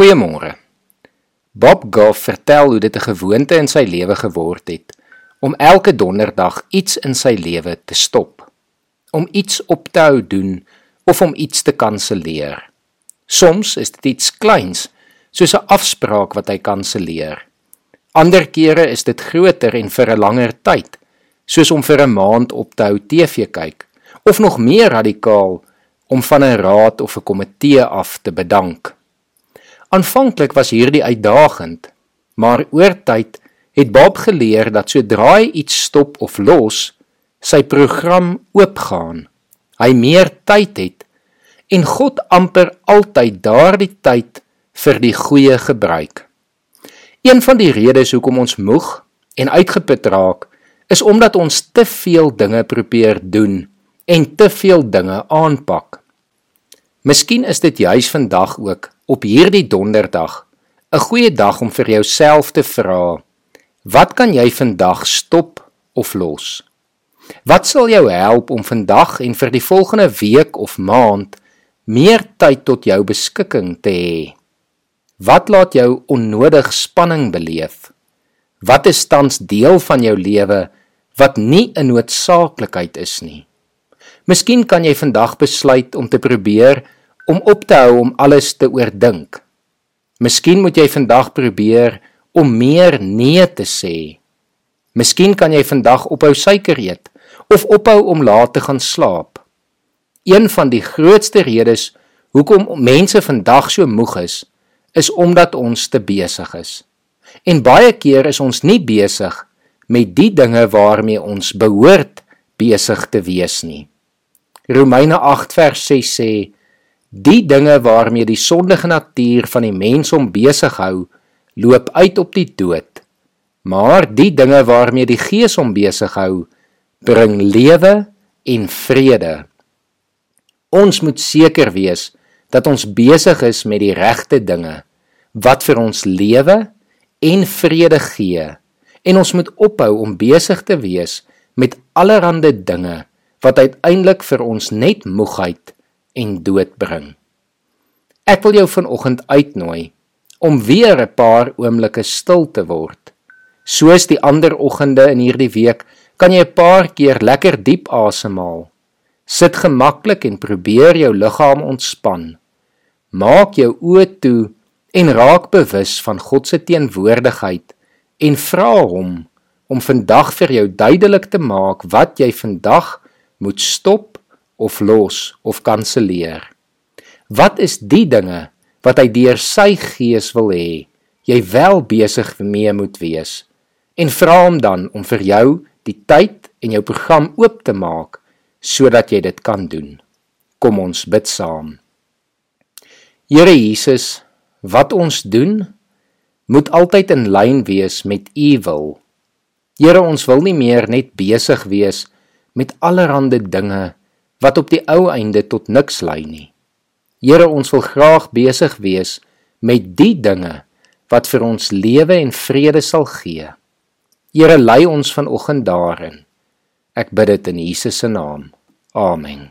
Goeiemôre. Bob Goff vertel hoe dit 'n gewoonte in sy lewe geword het om elke donderdag iets in sy lewe te stop, om iets op te hou doen of om iets te kanselleer. Soms is dit iets kleins, soos 'n afspraak wat hy kanselleer. Ander kere is dit groter en vir 'n langer tyd, soos om vir 'n maand op te hou TV kyk, of nog meer radikaal om van 'n raad of 'n komitee af te bedank. Aanvanklik was hierdie uitdagend, maar oor tyd het Bob geleer dat sodra hy iets stop of los, sy program oopgaan. Hy meer tyd het en God amper altyd daardie tyd vir die goeie gebruik. Een van die redes hoekom ons moeg en uitgeput raak, is omdat ons te veel dinge probeer doen en te veel dinge aanpak. Miskien is dit juis vandag ook op hierdie donderdag 'n goeie dag om vir jouself te vra: Wat kan jy vandag stop of los? Wat sal jou help om vandag en vir die volgende week of maand meer tyd tot jou beskikking te hê? Wat laat jou onnodig spanning beleef? Wat is tans deel van jou lewe wat nie 'n noodsaaklikheid is nie? Miskien kan jy vandag besluit om te probeer om op te hou om alles te oordink. Miskien moet jy vandag probeer om meer nee te sê. Miskien kan jy vandag ophou suiker eet of ophou om laat te gaan slaap. Een van die grootste redes hoekom mense vandag so moeg is, is omdat ons te besig is. En baie keer is ons nie besig met die dinge waarmee ons behoort besig te wees nie. Romeine 8 vers 6 sê Die dinge waarmee die sondige natuur van die mens hom besig hou, loop uit op die dood. Maar die dinge waarmee die Gees hom besig hou, bring lewe en vrede. Ons moet seker wees dat ons besig is met die regte dinge wat vir ons lewe en vrede gee. En ons moet ophou om besig te wees met allerlei dinge wat uiteindelik vir ons net moegheid en dood bring. Ek wil jou vanoggend uitnooi om weer 'n paar oomblikke stil te word. Soos die ander oggende in hierdie week, kan jy 'n paar keer lekker diep asemhaal. Sit gemaklik en probeer jou liggaam ontspan. Maak jou oë toe en raak bewus van God se teenwoordigheid en vra hom om vandag vir jou duidelik te maak wat jy vandag moet stop of los of kanselleer. Wat is die dinge wat hy deur sy gees wil hê jy wel besig mee moet wees? En vra hom dan om vir jou die tyd en jou program oop te maak sodat jy dit kan doen. Kom ons bid saam. Here Jesus, wat ons doen moet altyd in lyn wees met U wil. Here, ons wil nie meer net besig wees met allerlei dinge wat op die ou einde tot niks lei nie. Here, ons wil graag besig wees met die dinge wat vir ons lewe en vrede sal gee. Here, lei ons vanoggend daarin. Ek bid dit in Jesus se naam. Amen.